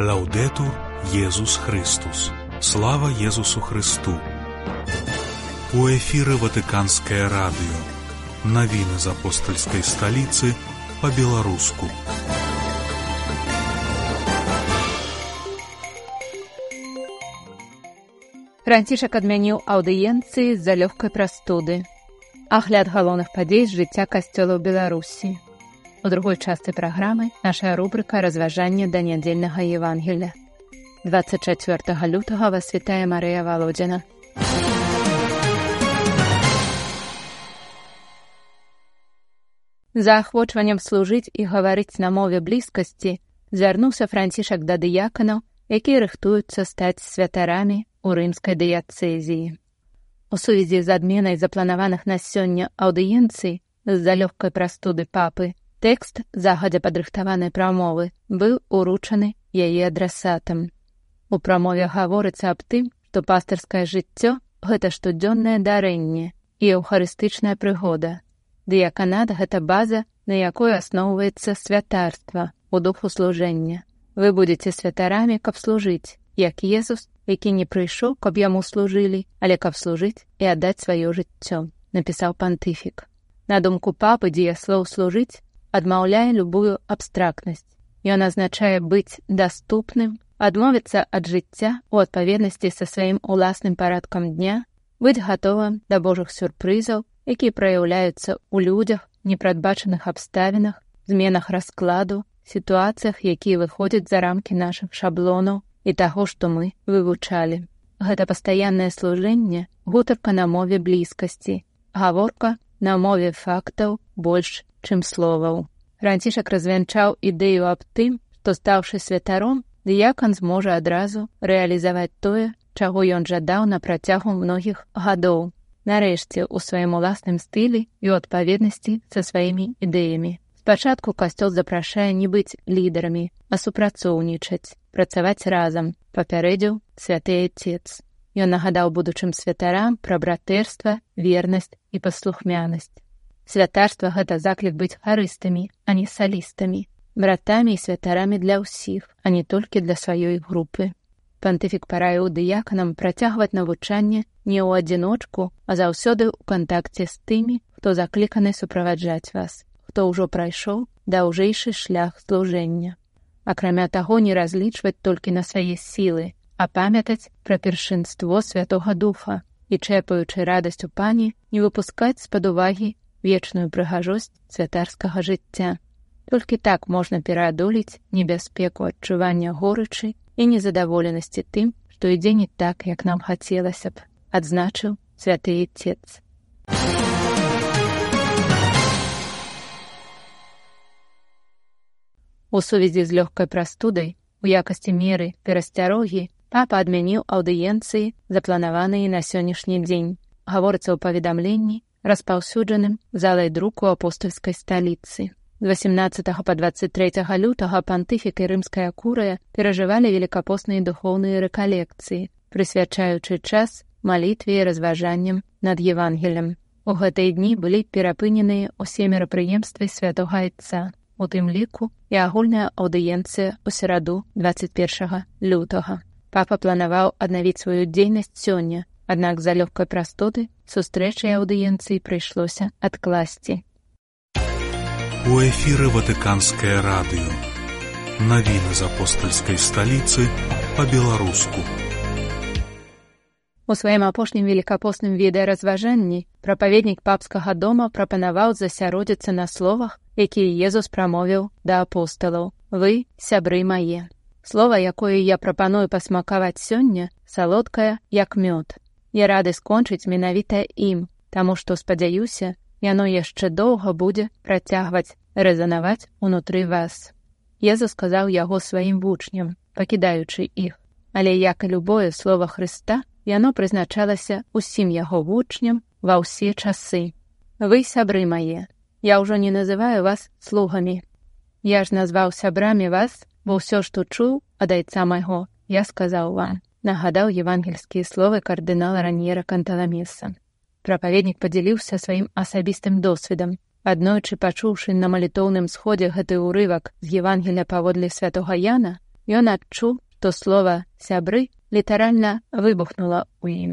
Лаўдетур Езус Христус. Слава Езусу Христу. У эфіры Ватыканскае радыё. Навіны з апостальскай сталіцы па-беларуску. Францішак адмяніў аўдыенцыі з-за лёгкай прастуды. Агляд галоўных падзей з жыцця касцёла ў Беларусі. У другой частцы праграмы наша рубрыка разважання да нядзельнага Евангеля. 24 лютага вас вітае Марыя Володзіна. За ахвочваннем служыць і гаварыць на мове блізкасці звярнуўся францішак да дыяканаў, якія рыхтуюцца стаць святарамі у рымскай дыяцэзіі. У сувязі з адменай запланаваных на сёння аўдыенцый з-за лёгкай прастуды папы тэкст загадзя падрыхтаванай прамовы быў уручаны яе адрасатам. У прамове гаворыцца аб тым, што пастырскае жыццё гэта штодзённае дарэнне і эўхарыстычная прыгода. Дыяканат гэта база, на якой асноўваецца святарства у духу служэння. Вы будзеце святарамі, каб служыць, як Езус які не прыйшоў, каб яму служылі, але каб служыць і аддаць сваё жыццё, напісаў пантыфік. На думку папы дзеяслоў служыць адмаўляе любую абстрактнасць. Ён азначае быць даступным, адмовіцца ад жыцця у адпаведнасці са сваім уласным парадкам дня, быць гатовым да божых сюрпрызаў, якія праяўляюцца ў людзях, непрадбачаных абставінах, зменах раскладу, сітуацыях, якія выходзяць за рамкі нашых шаблонаў і таго, што мы вывучалі. Гэта пастаяннае служэнне гутарка на мове блізкасці, гаворка на мове фактаў больш, чым словаў. Францішак развянчаў ідэю аб тым, што стаўшы святаром, дыякан зможа адразу рэалізаваць тое, чаго ён жадаў на працягу многіх гадоў. Нарэшце у сваім уласным стылі і ў адпаведнасці са сваімі ідэямі. Спачатку касцёл запрашае не быць лідарамі, а супрацоўнічаць, працаваць разам, папярэдзіў святы отец. Ён нагадаў будучым святарам пра братэрства, вернасць і паслухмянасць. Святарства гэта заклік быць харыстамі, а не салістамі, братамі і святарамі для ўсіх, а не толькі для сваёй групы. Пантыфік параіў дыяканам працягваць навучанне не ў адзіночку, а заўсёды ў кантакце з тымі, хто закліканы суправаджаць вас хто ўжо прайшоў даўжэйшы шлях служэння. Акрамя таго не разлічваць толькі на свае сілы, а памятаць пра першынство святого духа і чэпаючы радасць у пані не выпускаць з-пад увагі вечную прыгажосць святарскага жыцця. Толькі так можна пераадолець небяспеку адчування горычы і незадаволенасці тым, што ідзе не так, як нам хацелася б, адзначыў святы цец. У сувязі з лёгкай прастудай у якасці меры перасцярогі папа адмяніў аўдыенцыі, запланаваныя на сённяшні дзень. Гаворыцца ў паведамленні, распаўсюджаным залай друку апостольскай сталіцы. З 18 па 23 лютага пантыфік і рымская курая перажывалі великкапосныя духоўныя рэкалекцыі, прысвячаючы час малітве і разважаннем над Евангелем. У гэтыя дні былі перапыненыя ўсе мерапрыемствы святого айца у тым ліку і агульная аўдыенцыя ў сераду 21 лютага. Папа планаваў аднавіць сваю дзейнасць сёння, аднак за лёгкай прастуды сустрэчы аўдыенцыі прыйшлося адкласці. У эфіры ватыканскае радыё. Навіны з апостальскай сталіцы па-беларуску. У сваім апошнім великкапосным відэаразважанні прапаведнік папскага дома прапанаваў засяродзіцца на словах, якія Езус прамовіў да апосталаў: вы сябры мае. Слова, якое я прапаную пасмакаваць сёння, салодкае як мёд. Я рады скончыць менавіта ім, таму што спадзяюся, яно яшчэ доўга будзе працягваць рэзанаваць унутры вас. Езу сказаў яго сваім вучням, пакідаючы іх, але як і любое слово Хрыста, яно прызначалася ўсім яго вучням ва ўсе часы. Вы сябры мае, я ўжо не называю вас слугамі. Я ж назваў сябрамі вас, бо ўсё, што чуў ад айца майго, я сказаў вам, нагадаў евангельскія словы кардынала раньера канталамеса. Прапаведнік падзяліўся сваім асабістым досведам. Аднойчы пачуўшы на малітоўным сходзе гэты ўрывак з Евангеля паводле святого Яна, Ён адчуў, што слова сябры літаральна выбухнула ў ім.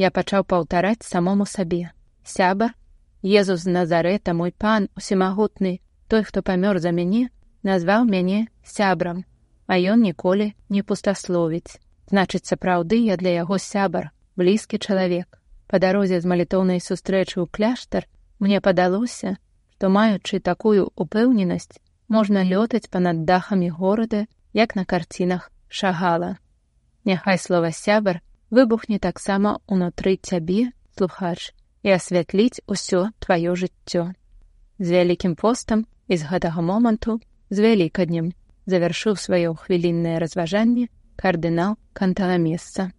Я пачаў паўтараць самому сабе. Сябар, Езус з Назарета, мой пан усімагутны, той, хто памёр за мяне, назваў мяне сябрам, а ён ніколі не пустасловіць. Значыць, сапраўды я для яго сябар, блізкі чалавек. Па дарозе з малітоўнай сустрэчы ў кляштар мне падалося, што маючы такую упэўненасць, можна лётаць па-над дахамі горада, як на карцінах шагала. Няхай слова сябар выбухне таксама ўнутры цябе, слухач, і асвятліць усё тваё жыццё. З вялікім постам і з гэтага моманту з вялікаднем завяршыў сваё хвіліннае разважанне кардынал канталамесца.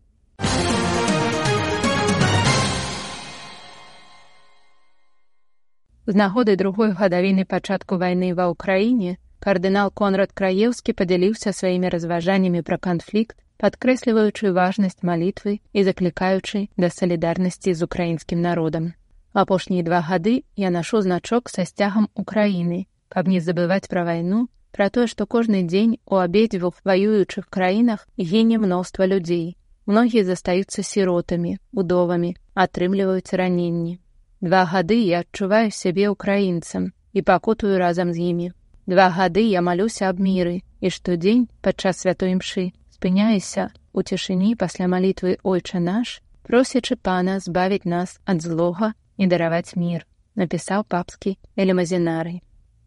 З нагоды другой гадавіны пачатку вайны ва ўкраіне кардынал Конрад Краеўскі падзяліўся сваімі разважаннямі пра канфлікт падкрэсліваючы важнасць малітвы і заклікаючы да салідарнасці з украінскім народам. Апошнія два гады я нашу значок са сцягам Украіны, каб не забываць пра вайну, пра тое, што кожны дзень у абедзвюх ваюючых краінах гіне мноства людзей. Многія застаюцца сіротамі, удовамі, атрымліваюць раненні. Два гады я адчуваю сябе ўкраінцам і пакутую разам з імі. Два гады я малюся аб міры і штодзень падчас святой імшы спыняйся у цішыні пасля малітвы ойча наш, просячы пана збавіць нас ад злога і дараваць мір, напісаў папскі элемазінарый.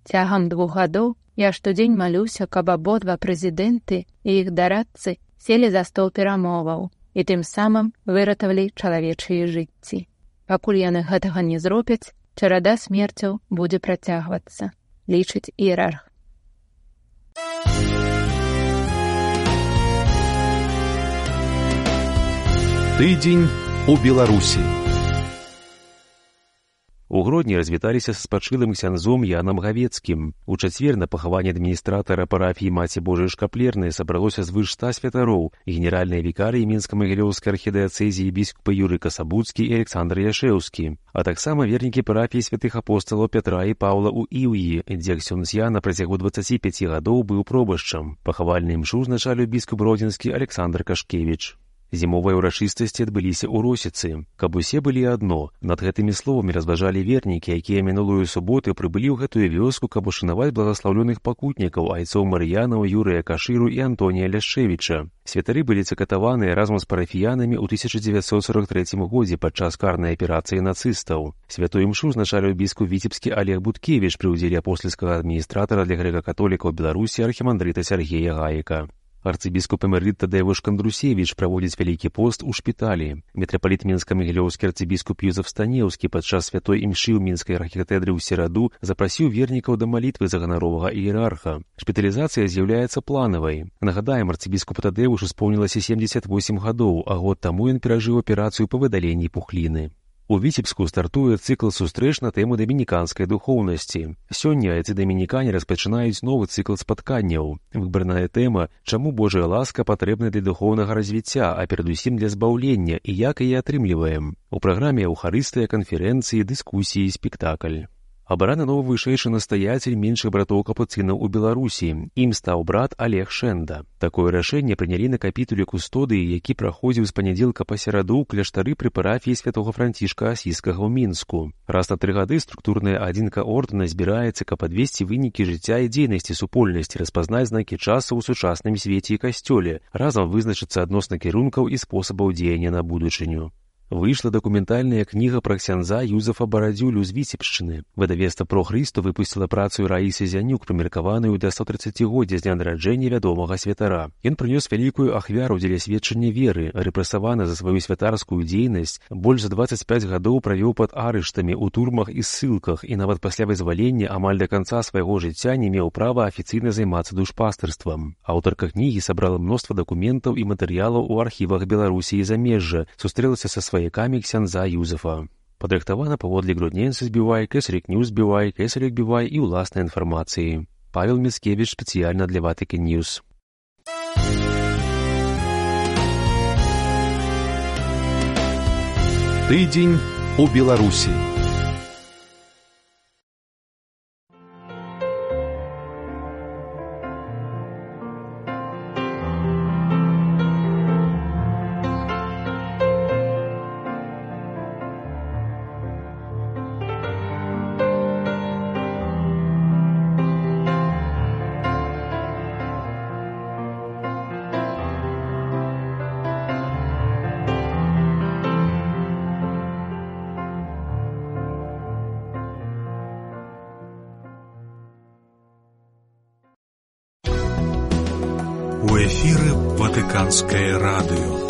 Цягам двух гадоў я штодзень малюся, каб абодва прэзідэнты і іх дарадцы селі за стол перамоваў і тым самым выратавалі чалавечыя жыцці. Пакуль яны гэтага не зробяць, чарада смерцяў будзе працягвацца, лічыць іерарх. Тыдзень у Беларусі. У грудні развіталіся з спачылым ксянзом Янам Гавецкім. У чацвер на пахаванне адміністратара парафіі маці Божай шкаплернай сабралося звыш ста святароў, генеральныя вікарыі мінска-магілёўскай архідэацэзіі біскупы Юры Касабуцкі і Александр Яшэўскі, а таксама вернікі парафіі святых апосталаў Пятра і Паўла ў Іўі, дзе ксёнз Яна працягу 25 гадоў быў пробашчам. Пахавальны імшу узначалю біскуп Родзінскі Александр Кашкевіч. Зімовыя ўрачыстасці адбыліся ў росіцы, каб усе былі адно. Над гэтымі словамі разважалі вернікі, якія мінулую суботу прыбылі ў гэтую вёску, каб ушанаваць благаслаўлёных пакутнікаў айцоў мар'янаў юрыя кашыру і антонія ляшчевіча. Святары былі цакатаваныя разам з парафіянамі ў 1943 годзе падчас карнай аперацыі нацыстаў. Святой імшу узначаліў біску віцебскі Олег Буткевіч пры ўдзеле апостольскага адміністратара для грэка-католікаў Беларусі архімандрыта Сергея Гаека арцыбіскуп эмерыт Тадэвуш Кандрусевіч праводзіць вялікі пост у шпіталі. Метрапаліт мінска-мігілёўскі арцыбіскуп Юзаф Станеўскі падчас святой імшы ў мінскай архітэтры ў сераду запрасіў вернікаў да малітвы за ганаровага іерарха. Шпіталізацыя з'яўляецца планавай. Нагадаем, арцыбіскуп Тадэвуш успомнілася 78 гадоў, а год таму ён перажыў аперацыю па выдаленні пухліны. У віцебску стартуе цыкл сустрэч на тэму дамініканскай духоўнасці. Сёння эцы дамінікане распачынаюць новы цыкл спатканняў. Выбарная тэма, чаму Божая ласка патрэбна для духоўнага развіцця, а перадусім для збаўлення і як яе атрымліваем. У праграме аўхарыстыя канферэнцыі, дыскусіі, спектакль. Абраны новы вышэйшы настаяцель меншых братоў капуцынаў у Беларусі. Ім стаў брат Олег Шэнда. Такое рашэнне прынялі на капітуле кустодыі, які праходзіў з панядзелка па сераду кляштары пры парафіі святого францішка асійскага ў мінску. Раз на тры гады структурная адзінка ордэна збіраецца, каб адвесці вынікі жыцця і дзейнасці супольнасці, распазнаць знакі часу ў сучасным свеце і касцёле, разам вызначыцца адносна кірункаў і спосабаў дзеяння на будучыню. Выйшла дакументальная кніга пра ксяндза Юзафа барадзюлю з віцебшчыны. Выдавецтва про Хрысту выпусціла працу раісы зянюк прымеркаваную да 130годдзя з дня нараджэння вядомага святара. Ён прынёс вялікую ахвяру дзеля сведчання веры, рэпрэсаваны за сваю святарскую дзейнасць, больш за 25 гадоў правёў пад арыштамі ў турмах і ссылках і нават пасля вызвалення амаль да канца свайго жыцця не меў права афіцыйна займацца душпастырствам. Аўтарка кнігі сабрала мноства дакументаў і матэрыялаў у архівах Беларусі замежжа, сустрэлася са сваім сваякамі ксяндза Юзефа. Падрыхтавана паводле грудненцы збівай, кэсарік нюс збівай, кэсарік бівай і ўласнай інфармацыі. Павел Міскевіч спецыяльна для Ватыкі Ньюс. Тыдзень у Беларусі. Ватыканскае радыё.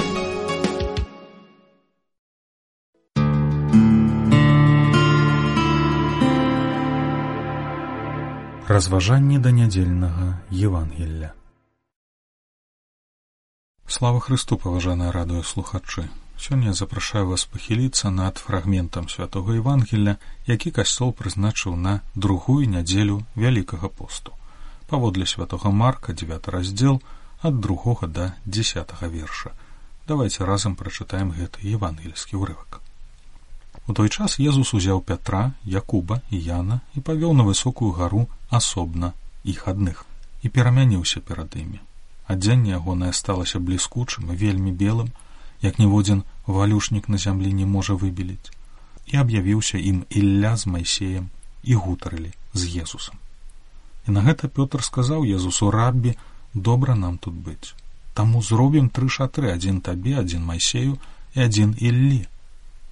Разважанне да нядзельнага Евангелля. Слава Христу, паважаныя радыёслухачы. Сёння запрашаю вас пахіліцца над фрагментам святого Евангелля, які касцёл прызначыў на другую нядзелю вялікага посту. Паводле святого Марка 9 раздзел ад другога да десятого верша. Давайте разам прачытаем гэты евангельскі ўрывак. У той час Езус узяў Пятра, Якуба і Яна і павёў на высокую гару асобна іх адных і перамяніўся перад імі. Адзенне ягонае сталася бліскучым і вельмі белым, як ніводзін валюшнік на зямлі не можа выбеліць. І аб'явіўся ім Ілля з майсеем і гутарылі з Езусам. І на гэта Пётр сказаў Езусу раббі, добра нам тут быць. Таму зробім тры шатры адзін табе, адзін майсею і адзін Іллі,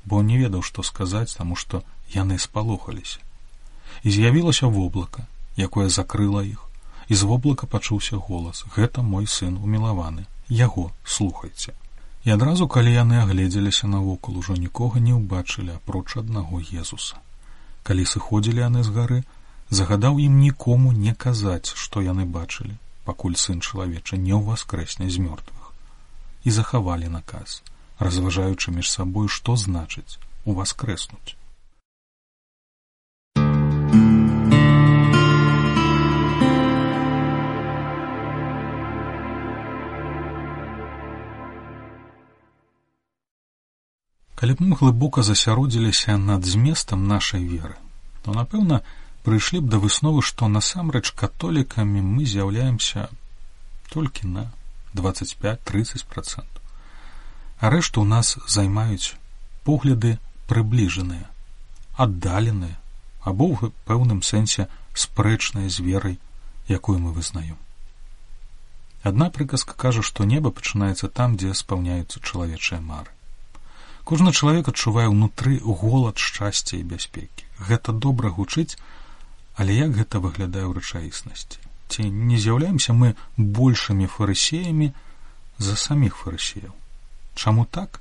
бо не ведаў, што сказаць, таму што яны спалохаліся. І з'явілася воблака, якое закрыла іх, і з воблака пачуўся голас: гэта мой сын умілаваны, яго слухайце. І адразу, калі яны агледзеліся навокал, ужо нікога не ўбачылі апроч аднаго Езуса. Калі сыходзілі яны з гары, загадаў ім нікому не казаць, што яны бачылі, пакуль сын чалавеча не ўваскрэсне з мёртвых. І захавалі наказ разважаючы між сабой што значыць уваскрэснуць калі б мы глыбока засяродзіліся над зместам нашай веры то напэўна прыйшлі б да высновы, што насамрэч католікамі мы з'яўляемся толькі на 25-30%. А рэшту ў нас займаюць погляды прыбліжаныя, аддаленыя або ў пэўным сэнсе спрэчныя з верай, якую мы вызнаем. Адна прыказка кажа, што неба пачынаецца там, дзе спаўняюцца чалавечыя мары. Кожны чалавек адчувае ўнутры голад шчасця і бяспекі. Гэта добра гучыць, Але як гэта выглядае ў рэчаіснасці? Ці не з'яўляемся мы большымі фарысеямі за саміх фарысеяў? Чаму так?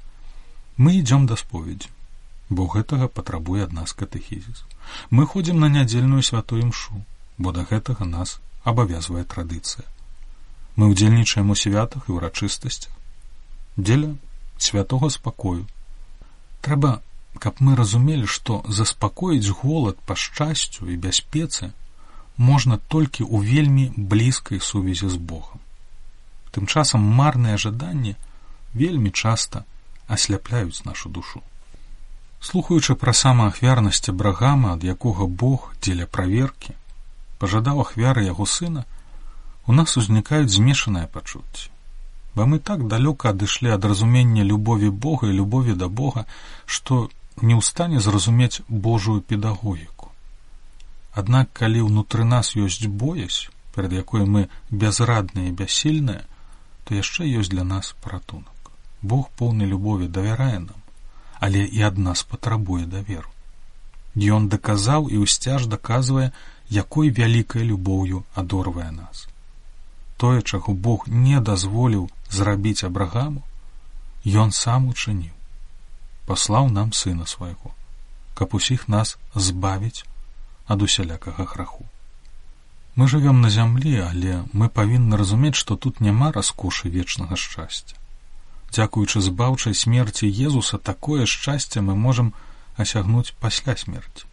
Мы ідзём да споведзі, бо гэтага патрабуе ад нас катэхізіс. Мы ходзім на нядзельную святую імшу, бо да гэтага нас абавязвае традыцыя. Мы ўдзельнічаем у святах і ўрачыстасцях дзеля святого спакою. Трэба каб мы разумелі, што заспакоіць голад па шчасцю і бяспецы можна толькі ў вельмі блізкай сувязі з Богом. Тым часам марныя жаданні вельмі часта асляпляюць нашу душу. Слухаючы пра самаахвярнасць абрагама, ад якога Бог дзеля праверкі пажадаў ахвяры яго сына, у нас узнікаюць змешаныя пачуцці. Бо мы так далёка адышлі ад разумення любові Бога і любові да Бога, што не ў стане зразумець Божую педагогіку. Аднак калі ўнутры нас ёсць боязь, перад якой мы бязрадныя і бяссільныя, то яшчэ ёсць для нас паратунак. Бог поўны любові давярае нам, але і ад нас патрабуе даверу. Ён даказаў і ўсцяж даказвае, якой вялікай любоўю адорвае нас. Тое, чаго Бог не дазволіў зрабіць абрагаму, ён сам учыніў паслаў нам сына свайго, каб усіх нас збавіць ад усялякага граху. Мы жывём на зямлі, але мы павінны разумець, што тут няма раскошы вечнага шчасця. Дзякуючы збаўчай смерці Езуса такое шчасце мы можам асягнуць пасля смерці.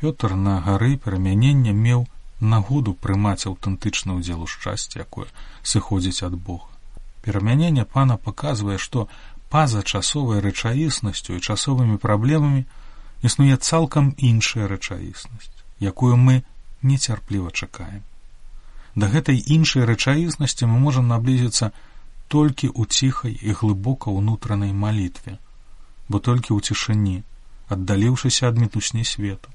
Пётр на гары перамянення меў нагоду прымаць аўтэнтычны ўдзел у шчасці, якое сыходзіць ад Бога. Перамянення пана паказвае, што па-за часовай рэчаіснасцю і часовымі праблемамі існуе цалкам іншая рэчаіснасць, якую мы нецярпліва чакаем. Да гэтай іншай рэчаіснасці мы можам наблізіцца толькі ў ціхай і глыбока ўнутранай малітве, бо толькі ў цішыні, аддаліўшыся ад мітусні свету,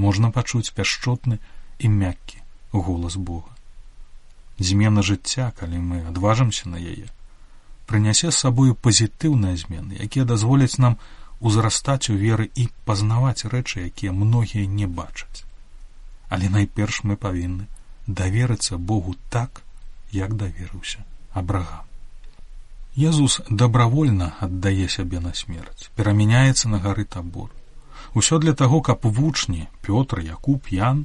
можна пачуць пяшчотны і мяккі голас Бога. Змена жыцця, калі мы адважымся на яе, прынясе з сабою пазітыўныя змены, якія дазволяць нам узрастаць у веры і пазнаваць рэчы, якія многія не бачаць. Але найперш мы павінны даверыцца Богу так, як даверыўся абрагам. Езус добравольна аддае сябе на смерць перамяняецца на гары табор. Усё для таго каб вучні пётр якуб ян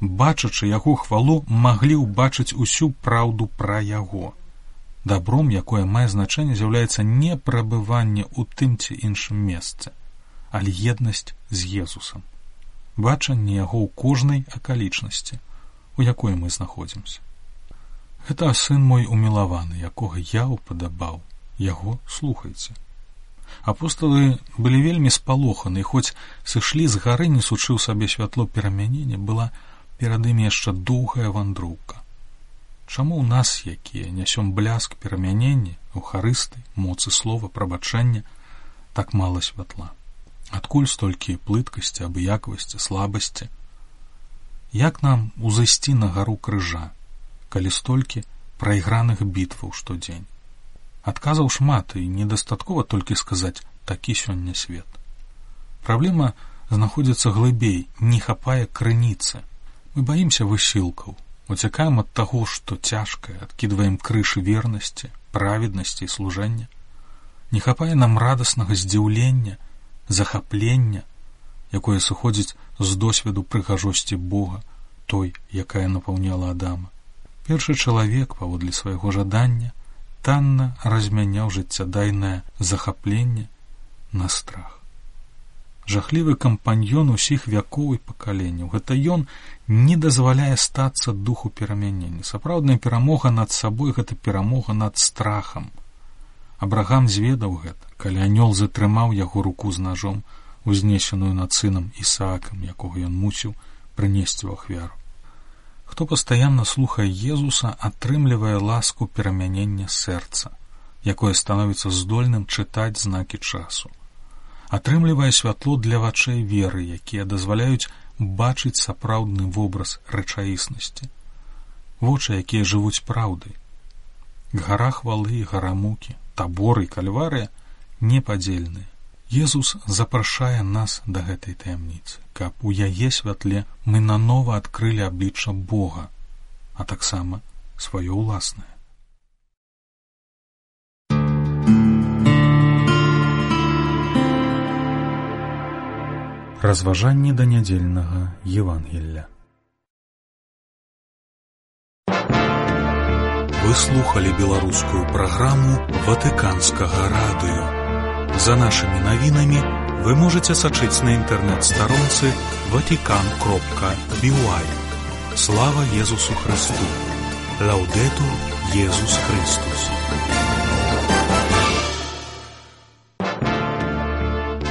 бачачы яго хвалу маглі ўбачыць усю праўду пра яго дабром якое мае значэнне з'яўляецца не прабыванне ў тым ці іншым месцы але еднасць з езусам бачанне яго ў кожнай акалічнасці у якой мы знаходзімся. Гэта сын мой умілаваны якога я упадабаў яго слухайце. Апосталы былі вельмі спалоханы хоць сышлі з гары несучы ў сабе святло перамянення была перад імі яшчэ доўгая вандроўка Чаму ў нас, якія нясём бляск перамянення, ухарысты, моцы слова прабачэння, так мала святла? Адкуль столькі плыткасці, абыякавасці, слабасці? Як нам узайсці на гару крыжа, калі столькі прайграных бітваў штодзень? Адказаў шмат і недастаткова толькі сказаць такі сёння свет. Праблема знаходзіцца глыбей, не хапае крыніцы. Мы баімся высілкаў, уцякаем ад таго, што цяжкае, адкідваем крыш вернасці, праведнасці і служэння. Не хапае нам радаснага здзіўлення, захаплення, якое сыходзіць з досведу прыгажосці Бога, той, якая напаўняла Адама. Першы чалавек паводле свайго жадання танна размяняў жыццядайнае захапленне на страх жахлівы кампаньён усіх вякоў і пакаленняў. Гэта ён не дазваляе стацца духу перамянення. Сапраўдная перамога над сабой гэта перамога над страхам. Абрагам зведаў гэта калі анёл затрымаў яго руку з ножом узнесеную над сынам ісаакам якога ён мусіў прынесці ў ахвяру. Хто пастаянна слухае езуса атрымлівае ласку перамянення сэрца якое становіцца здольным чытаць знакі часу атрымлівае святло для вачэй веры, якія дазваляюць бачыць сапраўдны вобраз рэчаіснасці. Вочы, якія жывуць праўдай. Гара хвалы, гарамукі, таборы і кальварыя непадзельныя. Езус запрашае нас да гэтай таямніцы, каб у яе святле мы нанова адкрылі аблічча Бога, а таксама сваё ўласнае. Разважанні да нядзельнага Евангелля. Вы слухали беларускую праграму Ватыканскага радыё. За нашымі навінамі вы можете сачыць на інтэрнэт-старонцы ватикан кропка бівай. Слава Езусу Христу. Лаўдету Езус Христус.